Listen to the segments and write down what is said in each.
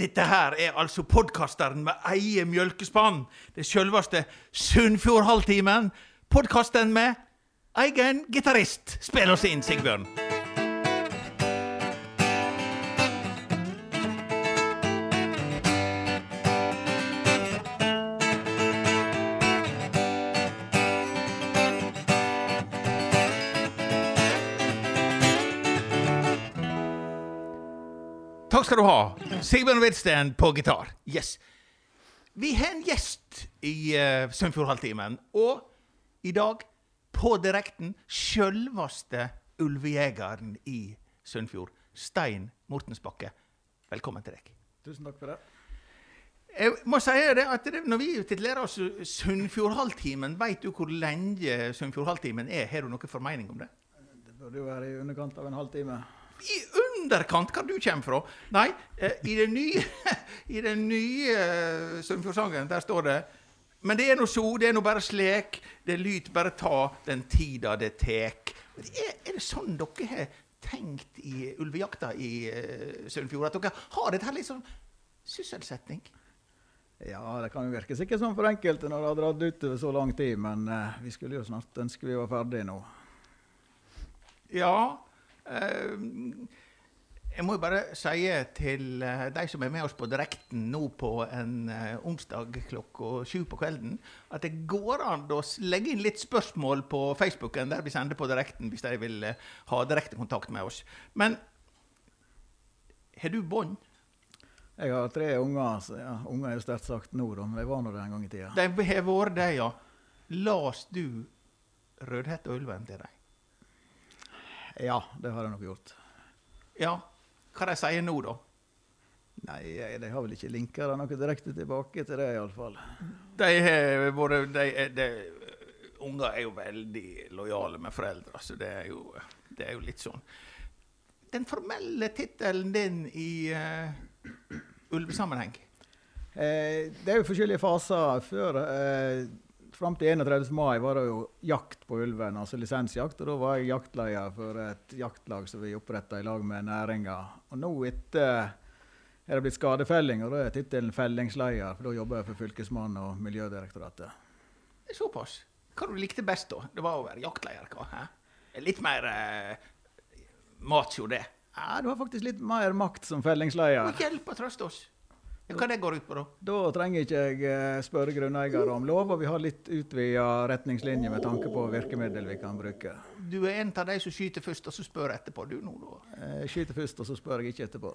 Dette her er altså podkasteren med eie mjølkespann. Det sjølveste Sunnfjordhalvtimen. Podkasten med egen gitarist. Spill oss inn, Sigbjørn. Takk skal du ha. Sigbjørn Hvidsten på gitar. Yes. Vi har en gjest i uh, Sunnfjordhalvtimen, og i dag, på direkten, sjølveste ulvejegeren i Sunnfjord, Stein Mortensbakke. Velkommen til deg. Tusen takk for det. Jeg må si det at det, Når vi titulerer oss Sunnfjordhalvtimen, veit du hvor lenge Sunnfjordhalvtimen er? Har du noen formening om det? Det burde jo være i underkant av en halvtime. I underkant hva du kommer fra. Nei, eh, i den nye, i den nye eh, Sunnfjordsangen, der står det Men det er nå så, det er nå bare slik, det lyt bare ta den tida det tek. Er, er det sånn dere har tenkt i ulvejakta i uh, Sunnfjord? At dere har dette her litt sånn sysselsetting? Ja, det kan jo virke sikkert sånn for enkelte når det har dratt utover så lang tid, men eh, vi skulle jo snart ønske vi var ferdige nå. Ja. eh, jeg må bare si til eh, de som er med oss på direkten nå på en eh, onsdag klokka sju på kvelden, at det går an å legge inn litt spørsmål på Facebooken der vi sender på direkten, hvis de vil eh, ha direkte kontakt med oss. Men har du bånd? Jeg har tre unger, ja, unger er jo sterkt sagt nå, da, men de var nå det en gang i tida. De har vært det, ja. Las du Rødhette og ulven til dem? Ja, det har jeg nok gjort. Ja. Hva de sier nå, da? Nei, de har vel ikke linka det noe direkte tilbake til det, iallfall. De har vært de, de, Unger er jo veldig lojale med foreldre, så det er jo, det er jo litt sånn. Den formelle tittelen din i uh, ulvesammenheng? Eh, det er jo forskjellige faser. Før, eh, Fram til 31. mai var det jo jakt på ulven, altså lisensjakt. Og da var jeg jaktleder for et jaktlag som vi oppretta i lag med næringa. Og nå etter er det blitt skadefelling, og da er tittelen fellingsleder. For da jobber jeg for Fylkesmannen og Miljødirektoratet. Såpass. Hva du likte best, da? Det var å være jaktleder, hva? Hæ? Litt mer eh, macho, det. Ja, du har faktisk litt mer makt som fellingsleder. Hjelp og trøst oss. Hva det går ut på, da? Da trenger ikke jeg eh, spørre grunneiere om lov, og vi har litt utvida retningslinjer med tanke på virkemiddel vi kan bruke. Du er en av de som skyter først, og så spør etterpå, du nå, da. Jeg Skyter først, og så spør jeg ikke etterpå.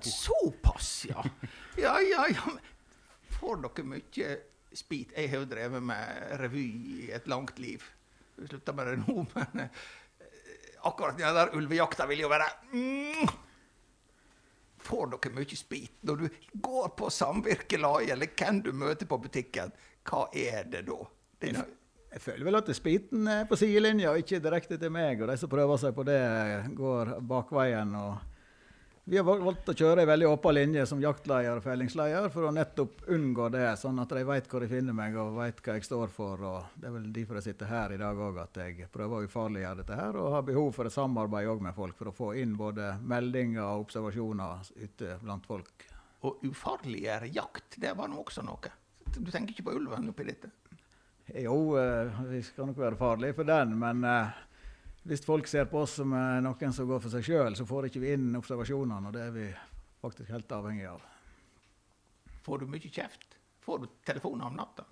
Såpass, ja. Ja, ja, ja. Får dere mye spit? Jeg har jo drevet med revy i et langt liv. Slutta med det nå, men eh, akkurat den der ulvejakta vil jo være mm. Får dere mye spit når du går på samvirkelag, eller hvem du møter på butikken? Hva er det da? Det er, Jeg føler vel at spiten er på sidelinja ikke direkte til meg. Og de som prøver seg på det, går bakveien. og Vi har valgt å kjøre ei veldig åpen linje som jaktleder og fellingsleder for å nettopp unngå det, sånn at de vet hvor de finner meg og vet hva jeg står for. og Det er vel derfor jeg sitter her i dag òg, at jeg prøver å ufarliggjøre dette her. Og har behov for et samarbeid òg med folk for å få inn både meldinger og observasjoner ute blant folk. å ufarliggjøre jakt, det var nå også noe. Du tenker ikke på ulven oppi dette? Jo, eh, vi skal nok være farlige for den, men eh, hvis folk ser på oss som noen som går for seg sjøl, så får ikke vi inn observasjonene, og det er vi faktisk helt avhengig av. Får du mye kjeft? Får du telefoner om natta?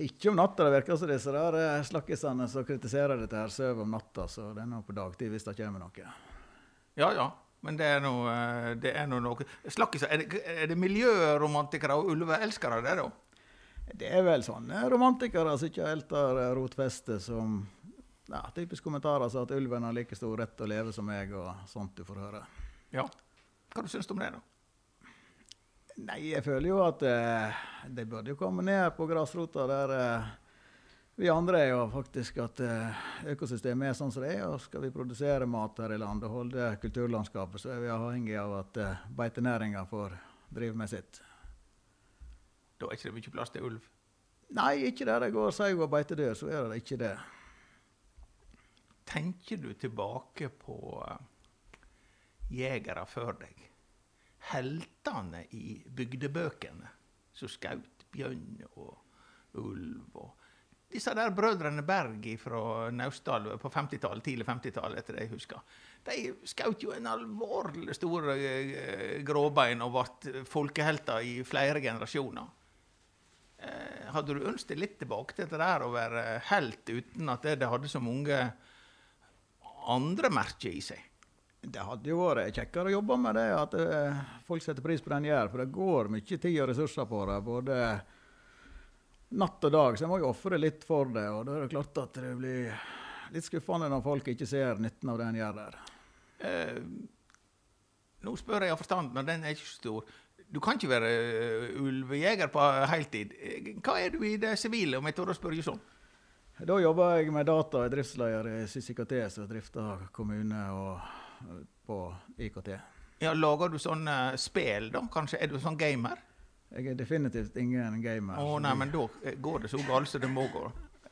Ikke om natta, det virker som disse der slakkisene som kritiserer dette, her sover om natta, så det er nå på dagtid hvis det kommer noe. Ja, ja. Men det er nå eh, nå noe Slakkiser, er det, er det miljøromantikere og ulveelskere, det, da? Det er vel sånne romantikere som ikke helt har rotfeste, som ja, typisk kommentarer som at ulven har like stor rett til å leve som meg, og sånt du får høre. Ja. Hva du syns du om det, da? Nei, jeg føler jo at eh, de burde jo komme ned på grasrota der eh, vi andre er jo faktisk at eh, økosystemet er sånn som det er. Og skal vi produsere mat her i landet og holde kulturlandskapet, så er vi avhengig av at eh, beitenæringa får drive med sitt. Da er ikke det mye plass til ulv. Nei, ikke der det går sau og beitedyr, så er det ikke det. Tenker du tilbake på eh, jegere før deg? heltene i bygdebøkene som skjøt bjørn og ulv. og disse der brødrene Berg fra Naustdal på 50-tallet, tidlig 50-tallet, etter det jeg husker, de skjøt jo en alvorlig stor uh, gråbein og ble folkehelter i flere generasjoner. Hadde du ønsket deg litt tilbake til det der å være helt uten at det, det hadde så mange andre merker i seg? Det hadde jo vært kjekkere å jobbe med det, at uh, folk setter pris på den gjør. For det går mye tid og ressurser på det. både natt og dag, så jeg må jo ofre litt for det. Og da er det klart at det blir litt skuffende når folk ikke ser nytten av det en gjør der. Eh, nå spør jeg av forstand, men den er ikke så stor. Du kan ikke være uh, ulvejeger på heltid. Hva er du i det sivile, om jeg tør å spørre sånn? Da jobber jeg med data, jeg driftsleder i SysIKT, som drifter kommune og eh, på IKT. Ja, Lager du sånne spill, da? Kanskje? Er du sånn gamer? Jeg er definitivt ingen gamer. Å nei, men da går det så galt som det må gå.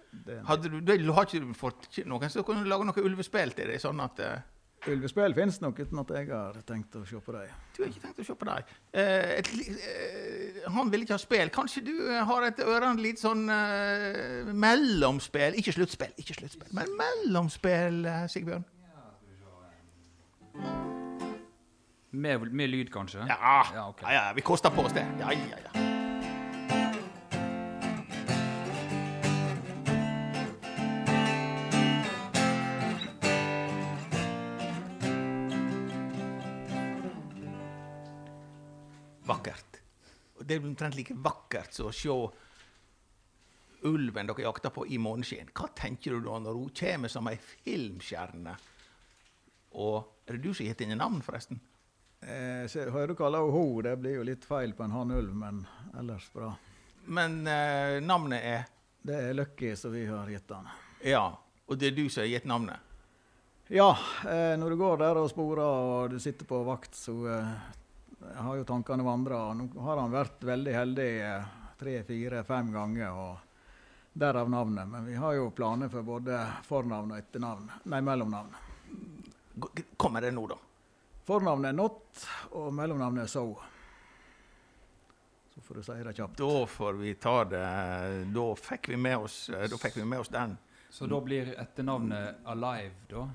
Hadde du, du har ikke fått noen som kunne lage noe ulvespill til deg? sånn at... Uh, Ulvespill finnes nok uten at jeg har tenkt å se på dem. Du har ikke tenkt å se på dem. Eh, uh, han vil ikke ha spill. Kanskje du har et ørene litt sånn eh, mellomspill? Ikke sluttspill, ikke sluttspill, men mellomspill, Sigbjørn? Med, med lyd, kanskje? Ja. Ja, okay. ja, ja, vi koster på oss det. Ja, ja, ja. Det er omtrent like vakkert som å se ulven dere jakter på i måneskinn. Hva tenker du da når hun kommer som ei filmstjerne? Og er det du som har gitt henne navn, forresten? Eh, hører du kaller henne ho, det blir jo litt feil på en hannulv, men ellers bra. Men eh, navnet er? Det er Lucky som vi har gitt han. Ja, og det er du som har gitt navnet? Ja, eh, når du går der og sporer og du sitter på vakt, så eh, har jo tankene vandra. Nå har han vært veldig heldig eh, tre, fire, fem ganger, og derav navnet. Men vi har jo planer for både fornavn og etternavn, nei, mellomnavn. Kommer det nå, da? Fornavnet er Not, og mellomnavnet er So. Så får du si det kjapt. Da får vi ta det Da fikk vi med oss, da fikk vi med oss den. Så da blir etternavnet Alive, da?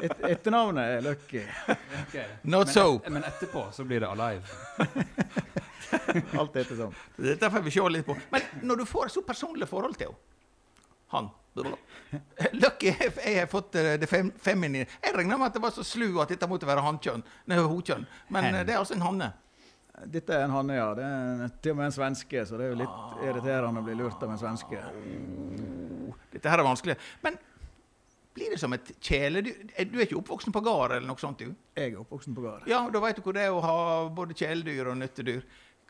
Et, etternavnet er Lucky. Okay. Not men so. Et, men etterpå så blir det Alive. Alt ettersom. Dette får vi se litt på. Men når du får et så personlig forhold til henne Han Lucky, jeg har fått eh, det fem, feminine. Jeg regna med at det var så slu at dette måtte være hankjønn. Nei, hokjønn. Men Hen. Eh, det er altså en hanne. Dette er en hanne, ja. Det er til og med en svenske, så det er jo litt irriterende å bli lurt av en svenske. Dette her er vanskelig. Men blir det som et kjæledyr? Du er ikke oppvoksen på gard eller noe sånt? du? Jeg er oppvoksen på gard. Ja, Da vet du hvor det er å ha både kjæledyr og nyttedyr.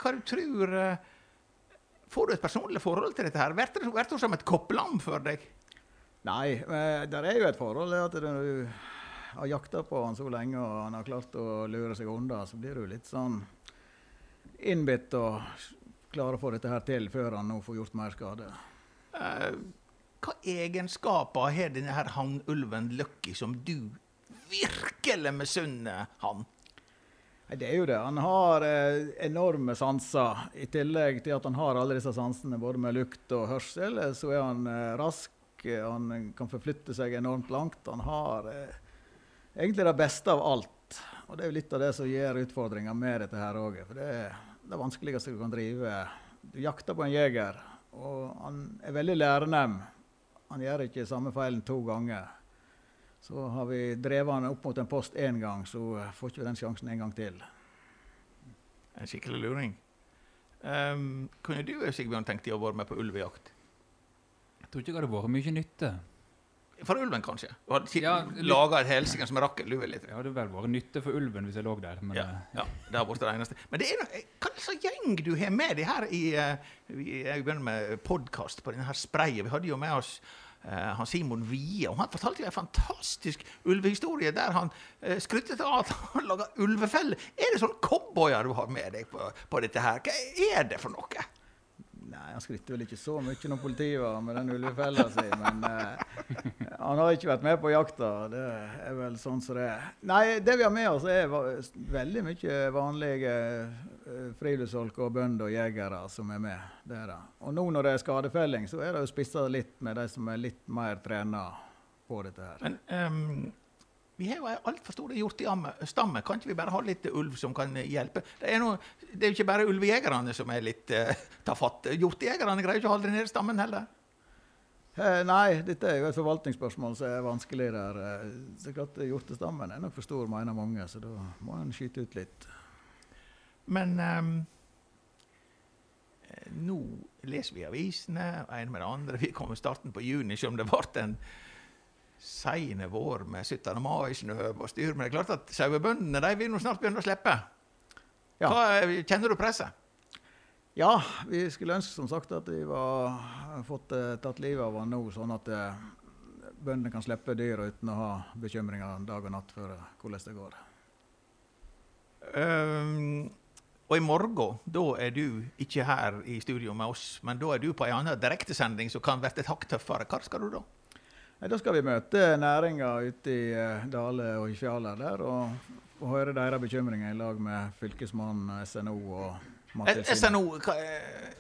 Hva du tror uh, Får du et personlig forhold til dette? her? Blir det som et koppelam for deg? Nei, det er jo et forhold at når du har jakta på han så lenge og han har klart å lure seg unna, så blir du litt sånn innbitt og klarer å få dette her til før han nå får gjort mer skade. Uh, hva egenskaper har denne her hannulven Lucky som du virkelig misunner han? Det er jo det. Han har eh, enorme sanser. I tillegg til at han har alle disse sansene, både med lukt og hørsel, så er han eh, rask han kan forflytte seg enormt langt. Han har eh, egentlig det beste av alt. Og det er jo litt av det som gjør utfordringer med dette her òg. For det er det vanskeligste du kan drive. Du jakter på en jeger, og han er veldig lærenem. Han gjør ikke samme feilen to ganger. Så har vi drevet han opp mot en post én gang, så får ikke den sjansen en gang til. En skikkelig luring. Um, kunne du Sigbjørn, tenkt deg å være med på ulvejakt? Jeg tror ikke det hadde vært mye nytte. For ulven, kanskje? Du hadde ja, laga et helsike som rakk litt? Ja, det hadde vel vært nytte for ulven hvis jeg lå der. Men, ja, eh, ja, det har vært det eneste. Men det er noe, hva slags gjeng du har med deg her i uh, Jeg begynner med podkast på denne sprayet. Vi hadde jo med oss Uh, han Simon Wie. Og han fortalte jo en fantastisk ulvehistorie der han uh, skrytte av at han laga ulvefelle. Er det sånne cowboyer du har med deg på, på, dette her? Hva er det for noe? Nei, Han skrytte vel ikke så mye når politiet var med den ulvefella si, men eh, han har ikke vært med på jakta. Det er vel sånn som det er. Nei, det vi har med oss, er veldig mye vanlige eh, friluftsfolk og bønder og jegere som er med. Det er det. Og nå når det er skadefelling, så er det jo spissa litt med de som er litt mer trena på dette her. Men ehm, vi har jo ei altfor stor hjortestamme. Kan ikke vi bare ha litt ulv som kan hjelpe? Det er, noe, det er jo ikke bare ulvejegerne som er litt uh, tafatt. Hjortejegerne greier ikke å holde nede stammen heller. Eh, nei, dette er jo et forvaltningsspørsmål som er vanskelig der. Det er klart Hjortestammen er nok for stor, mener mange, så da må en skyte ut litt. Men eh, nå leser vi avisene, en med det andre. Vi kommer starten på juni, selv om det ble en seine vår med 17. mai-snø og styr. Men det er klart at sauebøndene de vil nå snart begynne å slippe. Ja. Hva, kjenner du presset? Ja, vi skulle ønske som sagt at vi var fått uh, tatt livet av han nå, sånn at uh, bøndene kan slippe dyra uten å ha bekymringer dag og natt for eh, hvordan det går. Um, og i morgen da er du ikke her i studio med oss, men da er du på en annen direktesending som kan bli et hakk tøffere. Hva skal du da? Da skal vi møte næringa ute i eh, Dale og i Fjaler der, og, og høre deres bekymringer i lag med fylkesmannen, SNO og Eh, Mattilsynet. SNO, hva, er-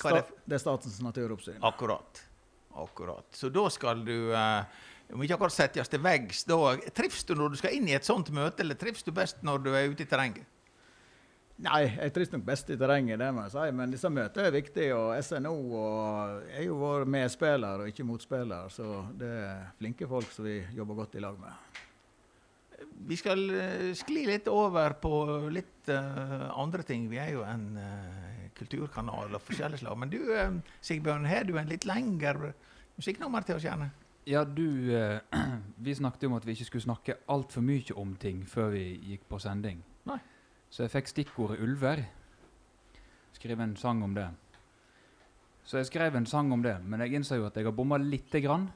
hva er det? Det er Statens naturoppsyn. Akkurat. Akkurat. Så da skal du eh, om ikke akkurat settes til veggs, da Trives du når du skal inn i et sånt møte, eller trives du best når du er ute i terrenget? Nei, jeg trives nok best i terrenget, det må jeg si. Men disse møtene er viktige, og SNO og er jo vår medspiller og ikke motspiller. Så det er flinke folk som vi jobber godt i lag med. Vi skal eh, skli litt over på litt uh, andre ting. Vi er jo en uh, kulturkanal og forskjellig slag. Men du, uh, Sigbjørn, har du en litt lengre musikknummer til oss, gjerne? Ja, du Vi snakket om at vi ikke skulle snakke altfor mye om ting før vi gikk på sending. Så jeg fikk stikkordet ulver. Skrev en sang om det. Så jeg skrev en sang om det, men jeg innså jo at jeg har bomma lite grann.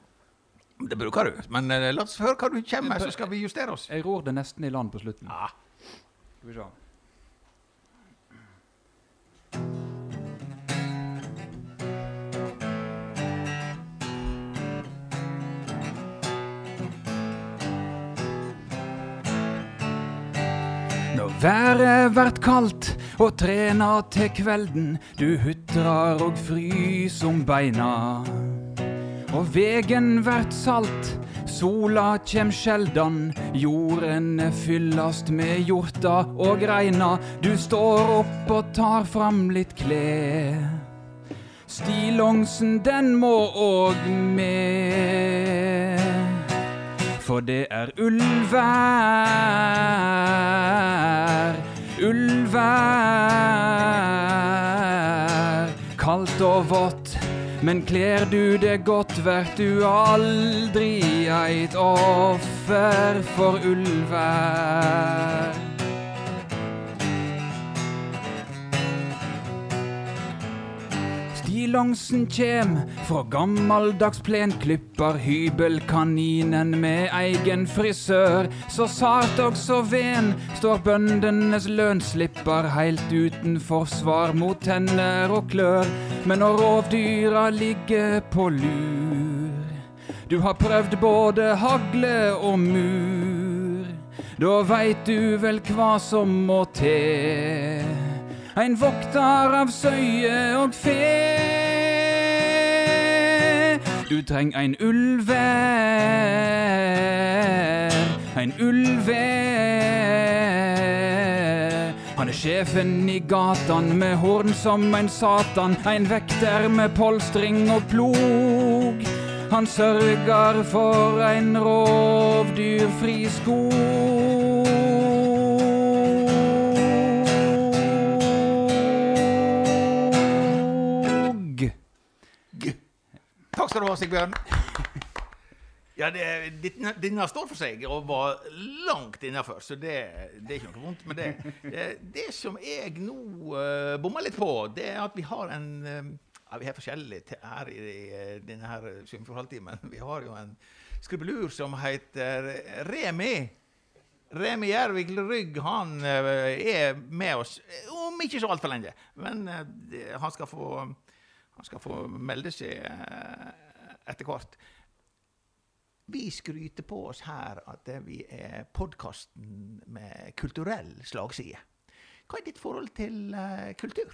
Det bruker du. Men eh, la oss høre hva du kommer med, så skal vi justere oss. Jeg ror det nesten i land på slutten. Ja. Skal vi se. Været vert kaldt og trena til kvelden, du hutrar og frys om beina. Og vegen vert salt, sola kjem sjeldan, jorden fyllast med hjorta og greina. Du står opp og tar fram litt klær. Stillongsen, den må òg med. For det er ulvær, ulvær. Kaldt og vått, men kler du det godt, vert du aldri eit offer for ulvær. Stillongsen kjem fra gammeldags plenklipper, hybelkaninen med egen frisør. Så sart og så ven står bøndenes lønnsslipper heilt uten forsvar mot tenner og klør. Men når rovdyra ligger på lur, du har prøvd både hagle og mur, da veit du vel hva som må til. Ein vokter av søye og fe. Du treng ein ulvær, ein ulvær. Han er sjefen i gatan med horn som ein satan, ein vekter med polstring og plog. Han sørger for ein rovdyrfri skog. Du ha, Sigbjørn. Ja, denne, står for seg og var langt innafor, så det, det er ikke noe vondt med det. Det, som jeg nå uh, bommer litt på, det er at vi har en uh, ja, Vi har forskjellig her i eh, denne her Sunnfjordhalvtimen. Vi har jo en skribelur som heter Remi. Remi Gjervik Rygg han uh, er med oss om ikke så altfor lenge. Men han skal få Han skal få melde seg etter hvert. Vi skryter på oss her at vi er podkasten med kulturell slagside. Hva er ditt forhold til uh, kultur?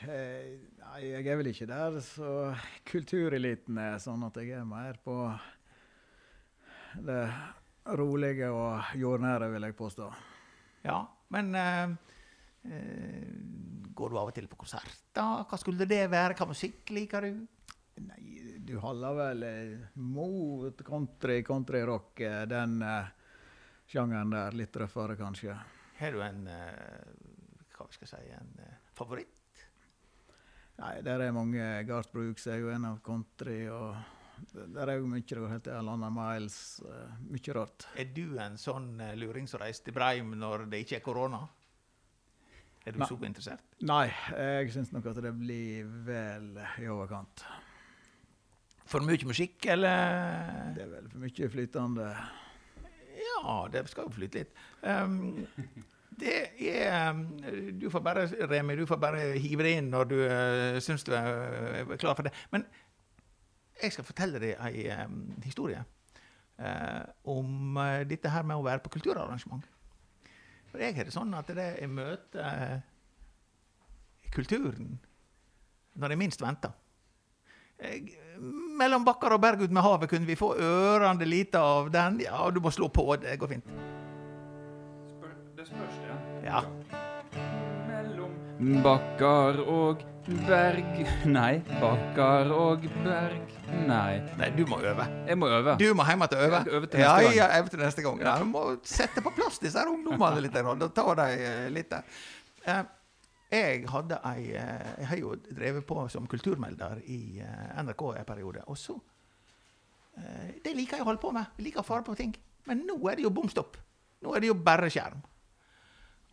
Eh, Nei, jeg er vel ikke der så kultureliten er, sånn at jeg er mer på det rolige og jordnære, vil jeg påstå. Ja, men uh, uh, går du av og til på konserter? Hva skulle det være? Hva musikk liker du? Nei, du holder vel eh, mot country, countryrock, eh, den uh, sjangeren der. Litt røffere, kanskje. Har du en uh, hva skal jeg si, en uh, favoritt? Nei, der er mange. Garth Brooks er jo en av country, og der er jo mye. Det heter Alana Miles. Uh, mye rart. Er du en sånn uh, luring som reiser til Breim når det ikke er korona? Er du Nei. så interessert? Nei, jeg syns nok at det blir vel i overkant. For mye musikk, eller? Det er vel for mye flytende. Ja, det skal jo flyte litt. Um, det er Du får bare, Remi, du får bare hive det inn når du uh, syns du er klar for det. Men jeg skal fortelle deg ei um, historie uh, om uh, dette her med å være på kulturarrangement. For jeg har det sånn at det jeg møter kulturen når jeg minst venter. Jeg, mellom bakker og berg ut med havet kunne vi få ørende lite av den. Ja, du må slå på, det går fint. Det spørs, det. Ja. Mellom bakkar og berg Nei, bakkar og berg Nei. Nei, du må øve. Jeg må øve. Du må hjem å øve. Jeg til ja, neste gang. Ja, øve til neste gang. Ja, du må sette på plass disse ungdommene litt. Og ta dem eh, litt der. Jeg hadde ei eh, Jeg har jo drevet på som kulturmelder i eh, NRK en periode. Og så eh, Det liker jeg å holde på med. Jeg liker å fare på ting. Men nå er det jo bom stopp. Nå er det jo bare skjerm.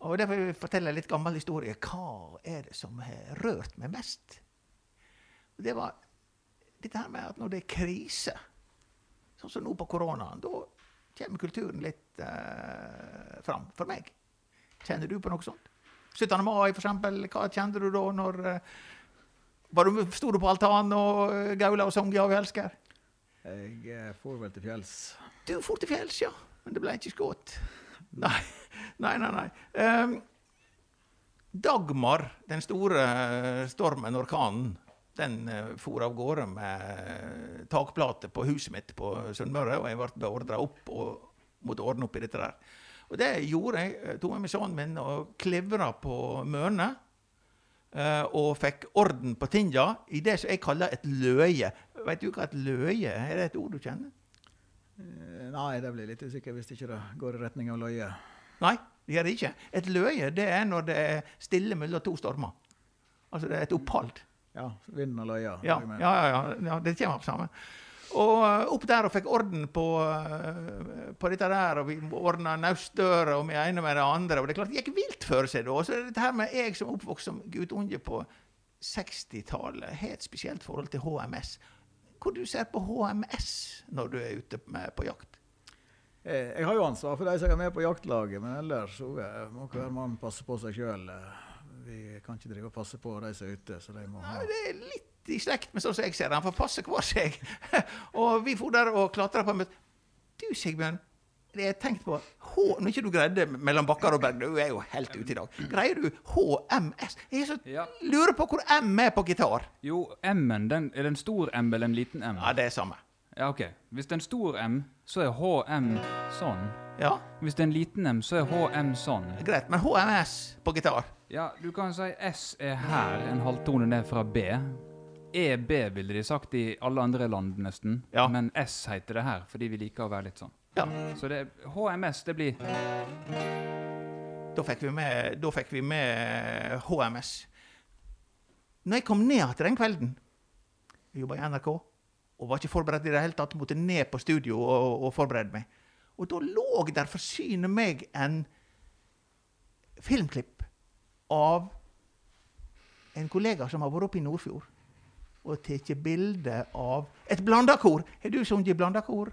Og derfor vil jeg fortelle litt gammel historie. Hva er det som har rørt meg mest? Det var dette her med at når det er krise, sånn som nå på koronaen, da kommer kulturen litt eh, fram for meg. Kjenner du på noe sånt? 17. mai, for eksempel. Hva kjente du da når eh, var du, Sto du på altanen og eh, gaula og sang 'Ja, vi elsker'? Jeg får for vel til fjells. Du for til fjells, ja. Men det ble ikke skutt. Nei, nei, nei. nei. Um, Dagmar, den store eh, stormen, orkanen, den for av gårde med takplate på huset mitt på Sunnmøre, og jeg ble beordra opp og måtte ordne opp i dette der. Og det gjorde jeg. Jeg tok med meg sønnen min og klivra på mørene. eh, og fikk orden på tinga i det som jeg kaller et løye. Vet du hva et løye er? Er det et ord du kjenner? Eh, Nei, det blir litt usikker hvis ikke det går i retning av løye. Nei, det gjør det ikke. Et løye det er når det er stille mellom to stormer. Altså det er et opphold. Ja, vind og med. ja, ja, ja, ja det kommer opp sammen. Og eh, opp der og fikk orden på, eh, på dette der, og vi ordna naustdører og med ene med det andre. Og det er klart det gikk vilt for seg da. Så dette her med jeg som oppvokst som guttunge på 60-tallet, har et spesielt forhold til HMS. Hvor du ser på HMS når du er ute med, på jakt? Eh, Jeg har jo ansvar for de som er med på jaktlaget, men ellers så må hver mann passe på seg sjøl. Vi kan ikke drive og passe på de som er ute, så de må ha Nei, det er litt i slekt med sånn som jeg ser det. Han får passe hver seg. og vi for der og klatra på med Du, Sigbjørn, det jeg tenkt på H, Når ikke du greide mellom bakker og berg, du er jo helt ute i dag. Greier du HMS? Jeg så Ja. lurer på hvor M er på gitar. Jo, M-en, den, er det en stor M eller en liten M? Ja, det er samme. Ja, ok. Hvis det er en stor M, så er HM sånn. Ja, Hvis det er en liten M, så er HM sånn. greit. Men HMS på gitar Ja, du kan si S er her, en halvtone ned fra B. EB ville de sagt i alle andre land, nesten. Ja. Men S heter det her, fordi vi liker å være litt sånn. Ja. Så det, HMS, det blir Da fikk vi med, da fikk vi med HMS. Når jeg kom ned til den kvelden Jeg jobba i NRK og var ikke forberedt i det hele tatt. Måtte ned på studio og, og forberede meg. Og da lå der for synet meg en filmklipp av en kollega som har vært oppe i Nordfjord og tatt bilde av et blandakor. Har du sunget i blandakor? kor?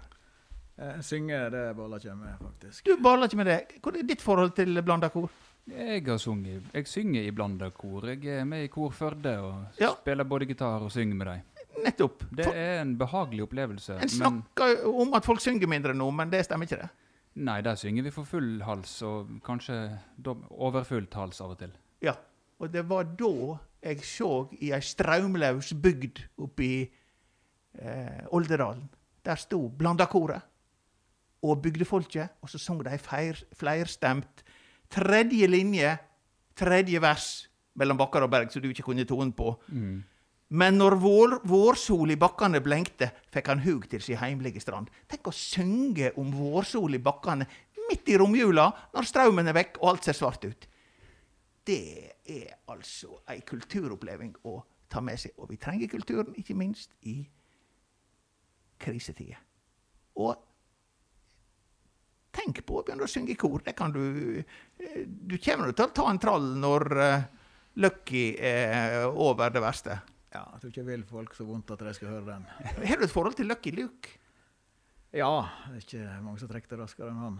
synger synge, det baller ikke jeg med, faktisk. Du baller ikke med det. Hva er ditt forhold til blandakor? Jeg har sunget. Jeg synger i blandakor. Jeg er med i Kor Førde og Ja. spiller både gitar og synger med dem. Nettopp. Det For, er en behagelig opplevelse. en snakker jo om at folk synger mindre nå, men det stemmer ikke, det. nei, der synger vi for full hals, og kanskje overfullt hals av og til. Ja. Og det var da jeg så i ei straumlaus bygd oppe i eh, Oldedalen. Der sto Blandakoret og bygdefolket, og så sang de flerstemt tredje linje, tredje vers mellom bakker og berg, som du ikke kunne tonen på. Mm. Men når vår, vårsol i bakkane blenkte, fikk han hug til si heimlige strand. Tenk å synge om vårsol i bakkane midt i romjula, når straumen er vekk og alt ser svart ut. Det er altså ei kulturoppleving å ta med seg. Og vi trenger kulturen, ikke minst i krisetider. Og tenk på å begynne å synge i kor. Det kan du eh, Du kommer til å ta en trall når uh, Lucky er over det verste. Ja, jeg tror ikke jeg vil folk så vondt at de skal høre den. Har du et forhold til Lucky Luke? Ja, det er ikke mange som trekker det raskere enn han.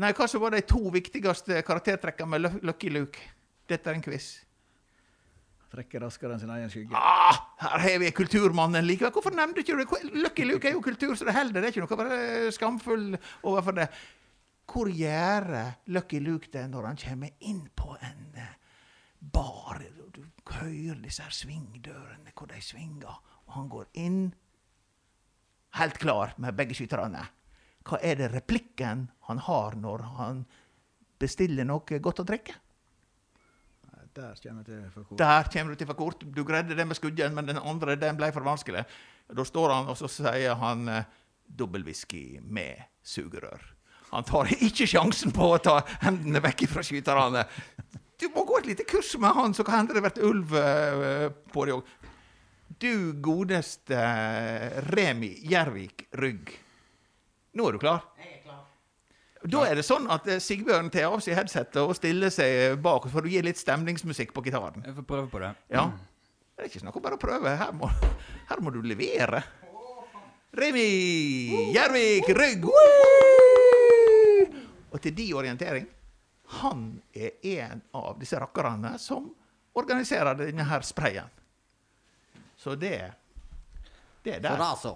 Nei, hva som var de to viktigste karaktertrekkene med Lucky Luke? Dette er en quiz. Trekker raskere enn sin egen skygge. Ah, her har vi kulturmannen likevel. Hvorfor nevnte ikke det? Lucky Luke er jo kultur, så det holder. Det er ikke noe være skamfull overfor det. Hvor gjør Lucky Luke det når han kommer inn på en eh, bar? Du hører disse her svingdørene, hvor de svinger, og han går inn helt klar med begge skyterne. Hva er det replikken han har når han bestiller noe godt å drikke? Der kommer du til for kort. Der kommer du til for kort. Du greide det med skudden, men den andre den ble for vanskelig. Da står han, og så sier han dobbeltwhisky med sugerør. Han tar ikke sjansen på å ta hendene vekk fra skyterne. Du må gå et lite kurs med han, så kan hende det blir ulv eh, på deg òg. Du godeste eh, Remi Gjervik Rygg. Nå er du klar? Jeg er klar. Da er det sånn at eh, Sigbjørn tar av seg headsetet og stiller seg bak, for å gi litt stemningsmusikk på gitaren. Jeg får prøve på det. Ja. Det er ikke snakk om bare å prøve. Her må, her må du levere. Remi Gjervik Rygg! Og til de orientering han er en av disse rakkerne som organiserer denne her sprayen. Så det Det er Så der. da så.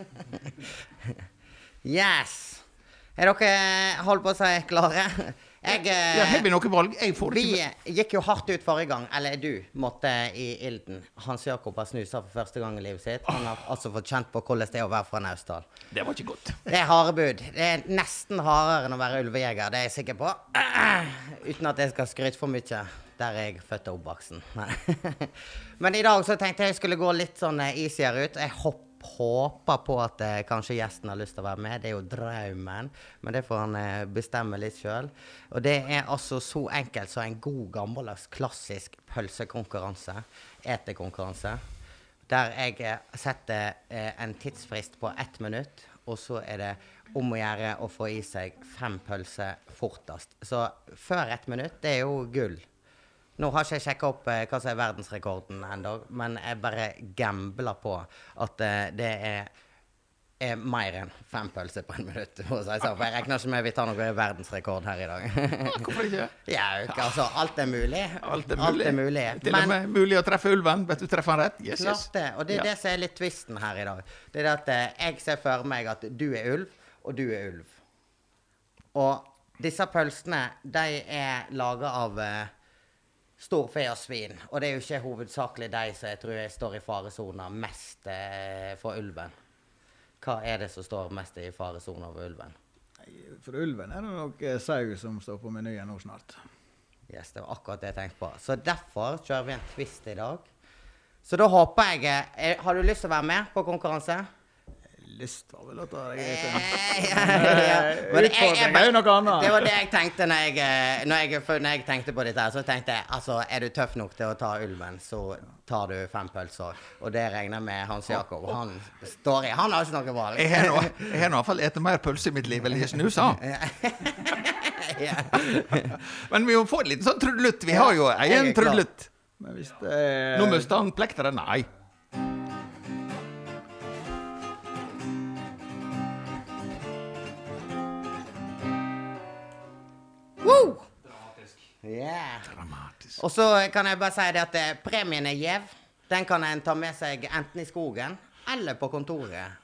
yes. Er dere holdt på å si klare? Jeg eh, Ja, Har vi noe valg? Jeg får Vi ikke gikk jo hardt ut forrige gang, eller du måtte i ilden. Hans Jakob har snusa for første gang i livet sitt. Han har altså fått kjent på hvordan det er å være fra Naustdal. Det var ikke godt. Det er harde bud. Det er nesten hardere enn å være ulvejeger, det er jeg sikker på. Uten at jeg skal skryte for mye. Der er jeg født og oppvokst. Men i dag så tenkte jeg jeg skulle gå litt sånn eh, easier ut. Jeg hopp, håper på at eh, kanskje gjesten har lyst til å være med. Det er jo drømmen. Men det får han eh, bestemme litt sjøl. Og det er altså så enkelt som en god, gammeldags, klassisk pølsekonkurranse. Etekonkurranse. Der jeg eh, setter eh, en tidsfrist på ett minutt, og så er det om å gjøre å få i seg fem pølser fortest. Så før ett minutt, det er jo gull. Nå har ikke jeg sjekka opp eh, hva som er verdensrekorden ennå, men jeg bare gambler på at eh, det er, er mer enn fem pølser på en minutt. Si det sånn. For jeg regner ikke med vi tar noe verdensrekord her i dag. Hvorfor ikke? ja, altså, alt er mulig. Alt er mulig. mulig. Til og med mulig å treffe ulven. Vet du, treffer han rett? Yes, yes. Det. Og det er Ja. det som er litt tvisten her i dag. Det er det at eh, jeg ser for meg at du er ulv, og du er ulv. Og disse pølsene, de er laga av eh, storfe og svin. Og det er jo ikke hovedsakelig de som jeg tror jeg står i faresona mest eh, for ulven. Hva er det som står mest i faresona for ulven? For ulven er det nok eh, sau som står på menyen nå snart. Yes, det var akkurat det jeg tenkte på. Så derfor kjører vi en twist i dag. Så da håper jeg eh, Har du lyst til å være med på konkurranse? Lyst var vel å ta deg litt Eh, jeg Utfordring er jo noe annet. Det var det jeg tenkte når jeg, eh, når jeg, når jeg tenkte på dette. Så tenkte jeg altså, er du tøff nok til å ta ulven, så tar du fem pølser. Og det regner jeg med Hans Jakob. Han står i Han har ikke noe valg. Jeg har i hvert fall spist mer pølse i mitt liv enn jeg snusa. Men vi må få en liten sånn trudelutt. Vi har jo en er trudelutt. Men det er Nå mista han plekteret. Nei. Yeah. Dramatisk. Og så kan jeg bare si det at eh, premien er gjev. Den kan en ta med seg enten i skogen eller på kontoret.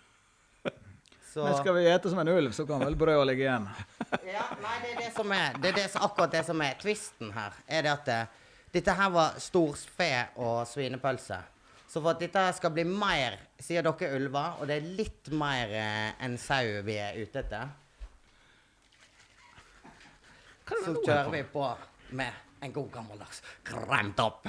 Så Men skal vi ete som en ulv, så kan vel brødet ligge igjen. Ja, nei, det er det som er Det er det akkurat det som er tvisten her. Er det at eh, dette her var storfe og svinepølse. Så for at dette skal bli mer, sier dere ulver, og det er litt mer eh, enn sau vi er ute etter, er så kjører vi på med en god gammeldags kremtopp.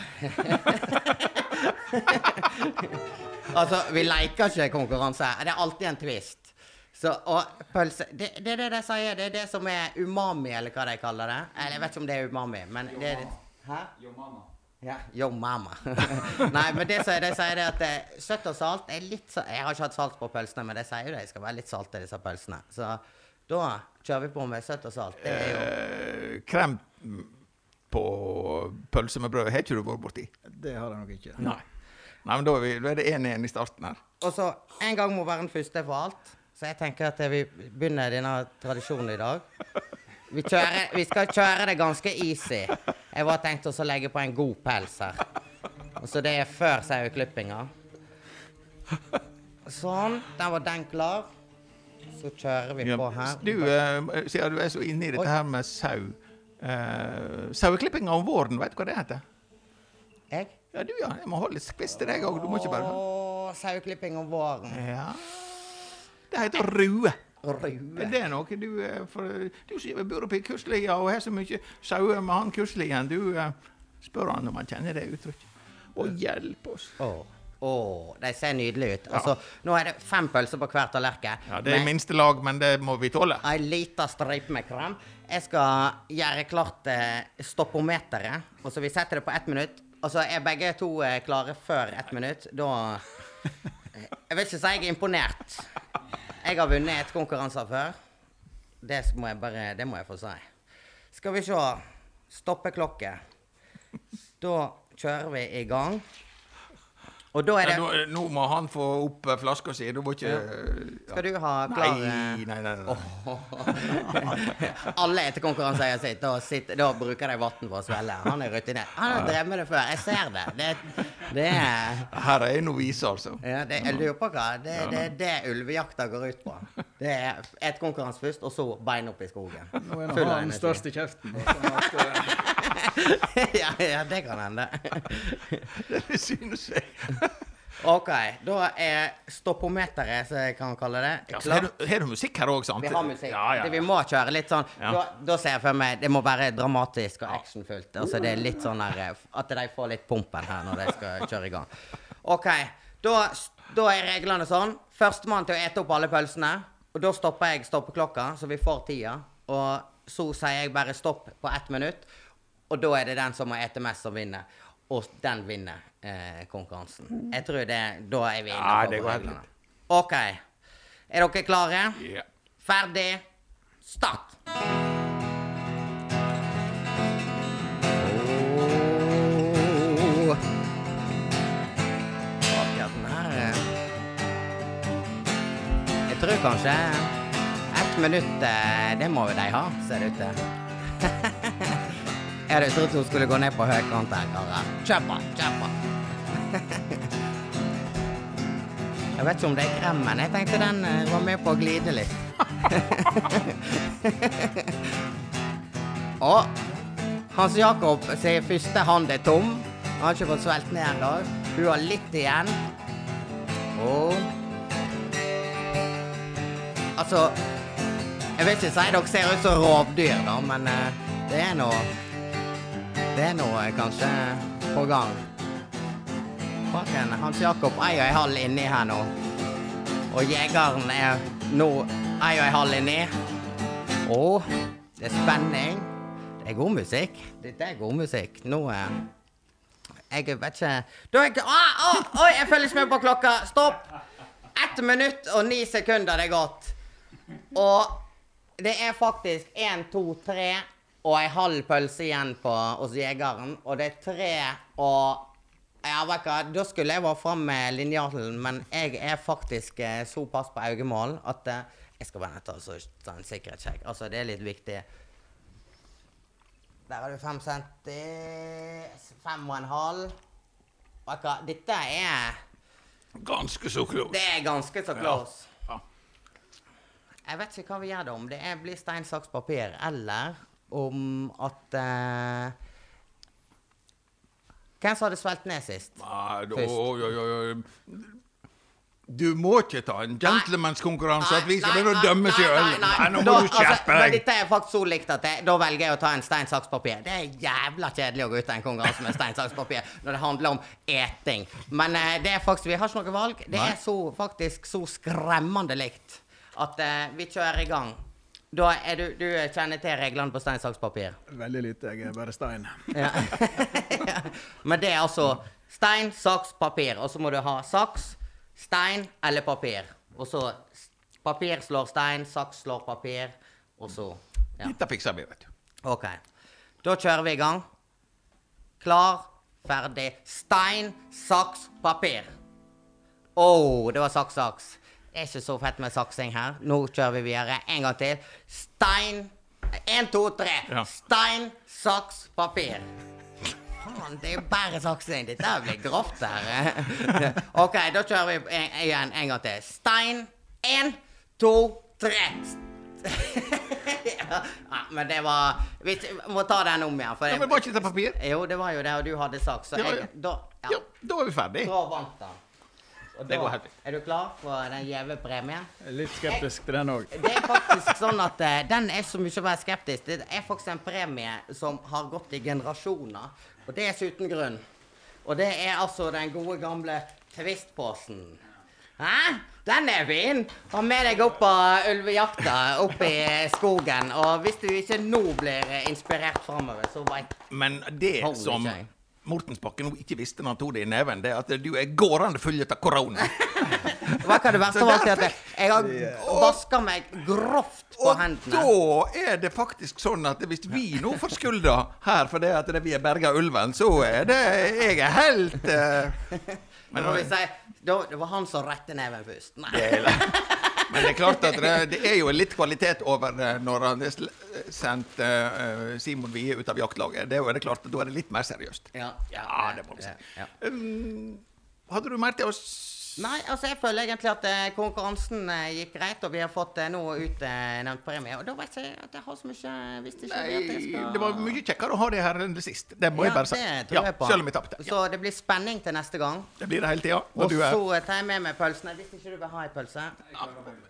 altså, vi leker ikke konkurranse. Det er alltid en twist. Så, og pølse det, det er det de sier. Det er det som er umami, eller hva de kaller det. Eller jeg vet ikke om det er umami, men det er Hæ? Yo, mama. Ja, yo mama. Nei, men det som de sier, det er at eh, søtt og salt er litt så Jeg har ikke hatt salt på pølsene, men de sier jo de skal være litt salte, disse pølsene. Så da kjører vi på med søtt og salt. Det er jo uh, krem på pølse med brød har ikke du vært borti? Det har jeg nok ikke. Nei. Nei, men da er, vi, da er det 1-1 i starten her. Og så en gang må være den første for alt. Så jeg tenker at vi begynner denne tradisjonen i dag. Vi, kjører, vi skal kjøre det ganske easy. Jeg var tenkt å legge på en god pels her. Og så det er før saueklippinga. Sånn. Der var den klar. Så kjører vi på her. Du, eh, siden du er så inne i dette Oi. her med sau uh, Saueklippinga om våren, vet du hva det heter? Jeg? Ja, du ja. Jeg må holde litt kvist til deg òg. Du må ikke bare Å, saueklipping om våren. Ja. Det heter rue. Rue. Er det noe du eh, for, Du som bor oppe i Kuslia og har så mye sauer med han Kuslien, du eh, spør han om han kjenner det uttrykket. Å, hjelp oss. Åh, oh, de ser nydelige ut. Altså, nå er det fem pølser på hvert tallerken. Ja, Det er med minste lag, men det må vi tåle. Ei lita stripe med krem. Jeg skal gjøre klart stoppometeret. Og så vi setter det på ett minutt. Og så er begge to eh, klare før ett minutt. Da eh, Jeg vil ikke si jeg er imponert. Jeg har vunnet et konkurranser før. Det må jeg bare Det må jeg få si. Skal vi se. Stoppeklokke. Da kjører vi i gang. Og da er Ja, det nå, nå må han få opp eh, flaska si. Du må ikke ja. Skal du ha klar Nei, eh, nei, nei. nei. Alle etter konkurranseeier sitt, da, sitter, da bruker de vann for å svelle. Han er rutinert. Han har drevet med det før. Jeg ser det. Det, det er Her er novise, altså. ja, det, Jeg lurer på hva Det er det, det ulvejakta går ut på. Det er et konkurranse først, og så bein opp i skogen. Nå er han den størst i kjeften. Sånn at, ja, ja, det kan hende. Det synes jeg. OK. Da er stoppometeret, som jeg kan kalle det, Ja, har, klart. du, har du musikk her òg, sant? Vi har musikk. Ja, ja, vi må kjøre litt sånn Ja. da, da ser jeg for meg Det må være dramatisk og actionfullt. Altså det er litt sånn her eh, At de får litt pumpen her når de skal kjøre i gang. OK. Da, da er reglene sånn. Førstemann til å ete opp alle pølsene. Og da stopper jeg stoppeklokka, så vi får tida. Og så sier jeg bare stopp på ett minutt. Og da er det den som må ete mest, som vinner. Og den vinner eh, konkurransen. Jeg tror det Da er vi Ja, det på går helt reglene. OK. Er dere klare? Ja. Ferdig. Start. Eh. Jeg tror kanskje ett minutt eh, Det må jo de ha, ser det ut til. Jeg hadde trodd hun skulle gå ned på høykant her, karer. Kjør på, kjør på. Jeg vet ikke om det er kremmen. Jeg tenkte den eh, var med på å glide litt. Og Hans Jakob sier første hand er tom. Han har ikke fått svelget ned ennå. Hun har litt igjen. Og Altså Jeg vil ikke si dere ser ut som rovdyr, da, men eh, det er noe Det er noe kanskje på gang. Fucken, Hans Jakob er og en halv inni her nå. Og jegeren er nå ei og en halv inni. Og det er spenning. Det er god musikk. Dette er god musikk. Nå er Jeg vet ikke Da er jeg ah, Oi, jeg følger ikke med på klokka. Stopp! Ett minutt og ni sekunder det er gått. Og det er faktisk én, to, tre og ei halv pølse igjen på hos jegeren. Og det er tre og ja, hva, Da skulle jeg vært framme med linjalen, men jeg er faktisk eh, såpass på øyemål at eh, jeg skal bare til å ta en sikkerhetssjekk. Altså, det er litt viktig. Der har du fem centi. Fem og en halv. Hva, Dette er Ganske så close. Det er ganske så close. Ja. Jeg vet ikke hva vi gjør da, om det blir stein, saks, papir, eller om at eh, Hvem som hadde svelget ned sist? Nei, da- Først. oi, oi, oi. Du må ikke ta en gentlemanskonkurranse at vi skal begynne å dømme seg i øl. nei, Nei, nå må Da- du skjerpe altså, men deg. Dette er faktisk så likt at jeg, da velger jeg å ta en stein, saks, papir. Det er jævla kjedelig å gå ut av en konkurranse med stein, saks, papir når det handler om eting. Men eh, det er faktisk, vi har ikke noe valg. Det Nei. er så, faktisk så skremmende likt at eh, vi kjører i gang. Da er du, du kjenner til reglene på stein, saks, papir. Veldig lite. Jeg er bare stein. Ja. Men det er altså stein, saks, papir. Og så må du ha saks, stein eller papir. Og så papir slår stein, saks slår papir, og så ja. Dette fikser vi, vet du. OK. Da kjører vi i gang. Klar, ferdig. Stein, saks, papir. Å, oh, det var saks, saks. Det er ikke så fett med saksing her. Nå kjører vi videre. En gang til. Stein Én, to, tre. Ja. Stein, saks, papir. Faen, det er jo bare saksing. Dette blir grovt her. OK, da kjører vi en, igjen en gang til. Stein. Én, to, tre. ja, men det var Vi må ta den om igjen. For Ja, men Var ikke det papir? jo, det var jo det, og du hadde saks. Så Ja, jeg, ja. da, ja, da er vi ferdig. da vant han. Det går helt fint. Er du klar for den gjeve premien? Litt skeptisk til den òg. Det er faktisk sånn at uh, den er så mye å være skeptisk. Det er faktisk en premie som har gått i generasjoner. Og det er uten grunn. Og det er altså den gode gamle Twist-posen. Hæ? Den er fin! Ha med deg opp på ulvejakta oppe i skogen. Og hvis du ikke nå blir inspirert framover, så veit Men det Holy som. Mortensbakken nå ikke visste når han tok det i neven, det er at du er gårdende full av korona. Hva kan det verste av alt? Jeg har vaska meg grovt på Og hendene. da er det faktisk sånn at hvis vi nå får skylda her for det at det vi er berga ulven, så er det Jeg er helt uh, Men når vi sier, det var han som rette neven først. Nei. Men det er klart at det, det er jo litt kvalitet over eh, når han sendt uh, Simon Wie ut av jaktlaget. Det er det klart, Da er det litt mer seriøst. Ja, Ja, det må vi si. Ja. Um, hadde du mer til oss? Nei, altså jeg føler egentlig at uh, konkurransen uh, gikk greit, og vi har fått uh, nå ut nevnt premie. Og da vet jeg at jeg har så mye Hvis ikke Nei, jeg skal det var mye kjekkere å ha det her enn det sist. Det må jeg bare si. på. selv om jeg tapte. Ja, Så det blir spenning til neste gang. det blir det hele tida. Og så eh, tar jeg med meg pølsene. Hvis ikke du vil ha ei pølse.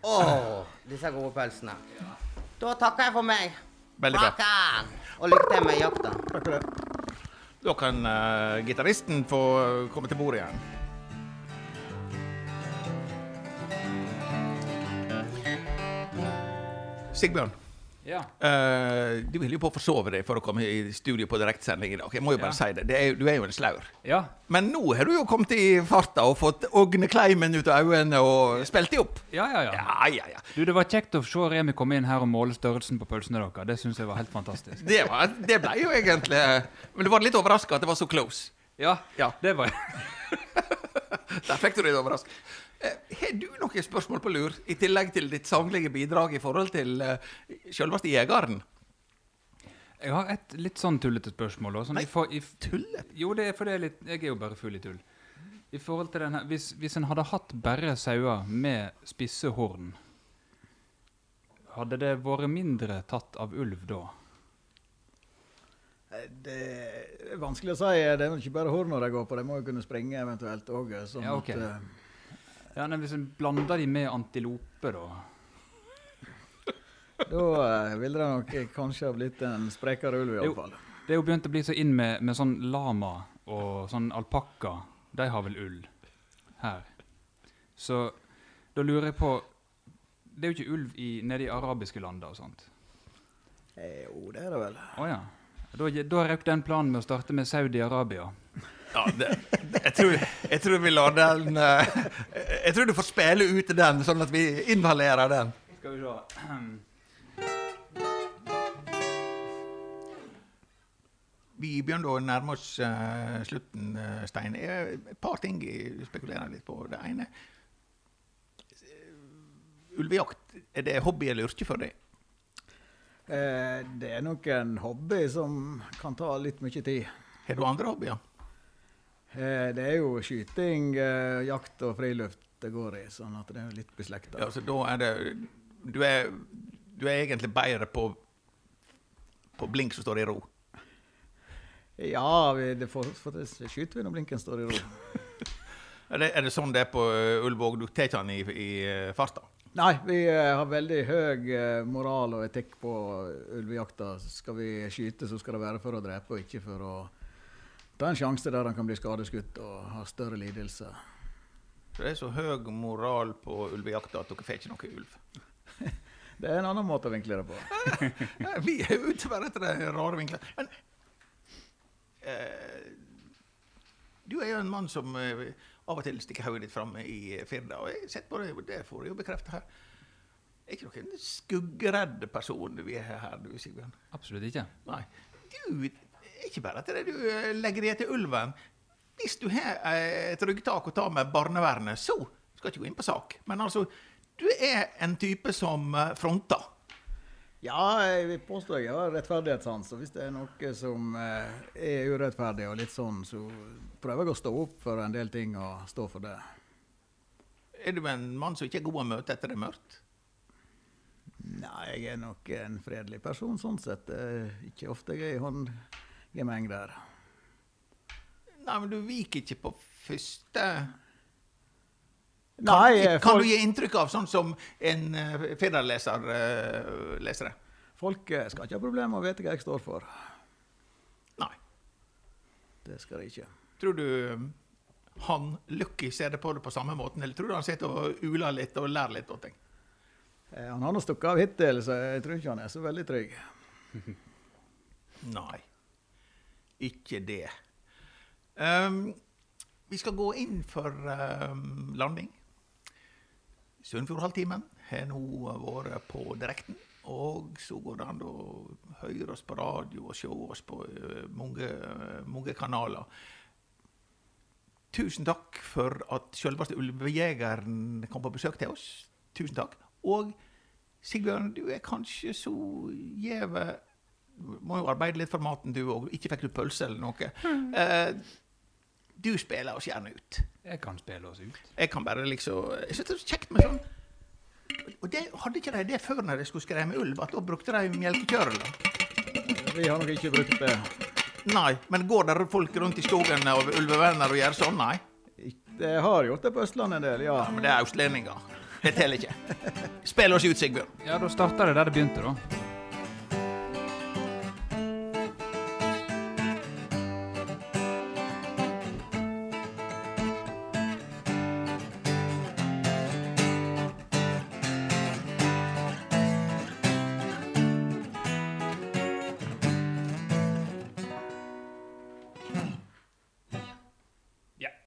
Å, disse gode pølsene. Da takker jeg for meg. Veldig bra. Rakan! Og lykke til med jakta. Takk for det. Da kan uh, gitaristen få eh, komme til bordet igjen. Sigbjørn, Ja. Uh, du holder jo på å forsove deg for å komme i studio på direktsending i dag. Jeg må jo bare Ja. si det. det er, du er jo en slaur. ja. Men nå har du jo kommet i farta og fått Ågne Kleimen ut av øynene og spilt dem opp. Ja, ja, ja. Ja, ja, ja. Du, Det var kjekt å se Remi komme inn her og måle størrelsen på pølsene deres. Det syns jeg var helt fantastisk. Det, var, det ble jo egentlig Men du var litt overraska at det var så close. Ja, Ja. det var jeg. Der fikk du litt overrasket. Eh, Har du noen spørsmål på lur, i tillegg til ditt sanglige bidrag i forhold til uh, selveste jegeren? Jeg har et litt sånn tullete spørsmål. Også, Sånn, Nei, for, i, Tullet? jo, det er for det er litt Jeg er jo bare full i tull. I forhold til denne, Hvis, hvis en hadde hatt bare sauer med spisse horn, hadde det vært mindre tatt av ulv da? Det er vanskelig å si. Det er ikke bare horna de går på, de må jo kunne springe eventuelt òg. Sånn Ja, ok. at, eh, Ja, nei, Hvis en blander de med antilope, da? da eh, ville det nok kanskje ha blitt en sprekere ulv, iallfall. Det er jo begynt å bli så inn med, med sånn lama og sånn alpakka. De har vel ull her. Så da lurer jeg på Det er jo ikke ulv i, nede i arabiske lander og sånt. Eh, Jo, det er det vel. Å ja. Da, da røk den planen med å starte med Saudi-Arabia. Ja, det, jeg, tror, jeg tror vi lar den eh, Jeg tror du får spille ut den, sånn at vi inhalerer den. Skal vi se. Vi begynner å nærme oss uh, slutten, eh, Stein. Et par ting jeg spekulerer litt på. Det ene Ulvejakt, er det hobby eller yrke for deg? Eh, det er nok en hobby som kan ta litt mye tid. Har du andre hobbyer? Eh, det er jo skyting, eh, jakt og friluft det går i, sånn at det er litt beslekta. Ja, så da er det Du er, du er egentlig bedre på, på blink som står i ro? Ja, vi, det får, det skyter vi når blinken står i ro. Er det, er det sånn det er på uh, Du tar ikke den i, i farta? Nei, vi har veldig høy moral og etikk på ulvejakta. Skal vi skyte, så skal det være for å drepe, og ikke for å ta en sjanse der han kan bli skadeskutt og ha større lidelse. Så det er så høy moral på ulvejakta at dere får ikke noe ulv? det er en annen måte å vinkle det på. vi er ute bare etter de rare vinklene. Men du er jo en mann som av og til stikker hodet ditt fram i Firda. Og jeg sett på det, det får jeg jo bekrefte her. Er ikke noen skuggeredd person vi er her, du Sigbjørn? Absolutt ikke. Nei. Du, ikke bare til det du eh, legger det til ulven. Hvis du har eh, et ryggtak å ta med barnevernet, så skal ikke gå inn på sak. Men altså, du er en type som eh, fronter. Ja, jeg vil påstå jeg har rettferdighetssans. Og hvis det er noe som er urettferdig og litt sånn, så prøver jeg å stå opp for en del ting og stå for det. Er du en mann som ikke er god å møte etter det er mørkt? Nei, jeg er nok en fredelig person sånn sett. Ikke ofte jeg er i håndgemeng der. Nei, men du viker ikke på første Nei, kan, kan du gi inntrykk av, sånn som en uh, Firda-leser uh, leser det? Folk uh, skal ikke ha problemer med å vite hva jeg står for. Nei. Det skal de ikke. Tror du um, han Lucky ser det på det på samme måten, eller tror du han sitter og uler litt og lærer litt og ting? Eh, han har nå stukket av hittil, så jeg tror ikke han er så veldig trygg. Nei, ikke det. Um, vi skal gå inn for um, landing. Sunnfjordhalvtimen har nå vært på direkten. Og så går det an å høre oss på radio og se oss på uh, mange, mange, kanaler. Tusen takk for at selveste ulvejegeren kom på besøk til oss. Tusen takk. Og Sigbjørn, du er kanskje så gjeve Må jo arbeide litt for maten, du òg. Ikke fikk du pølse eller noe. Mm. Eh, du spiller oss gjerne ut. Jeg kan spille oss ut. Jeg kan bare liksom Jeg syns det er så kjekt med sånn Og det, hadde ikke de det før når de skulle skremme ulv? At da brukte de melkekjøler? Vi har nok ikke brukt det. Nei, men går det folk rundt i skogen av ulvevenner og gjør sånn? Nei? Det har gjort det på Østlandet en del, ja. ja men det er østlendinger. Det teller ikke. Spill oss ut, Sigbjørn. Ja, da starter det der det begynte, da.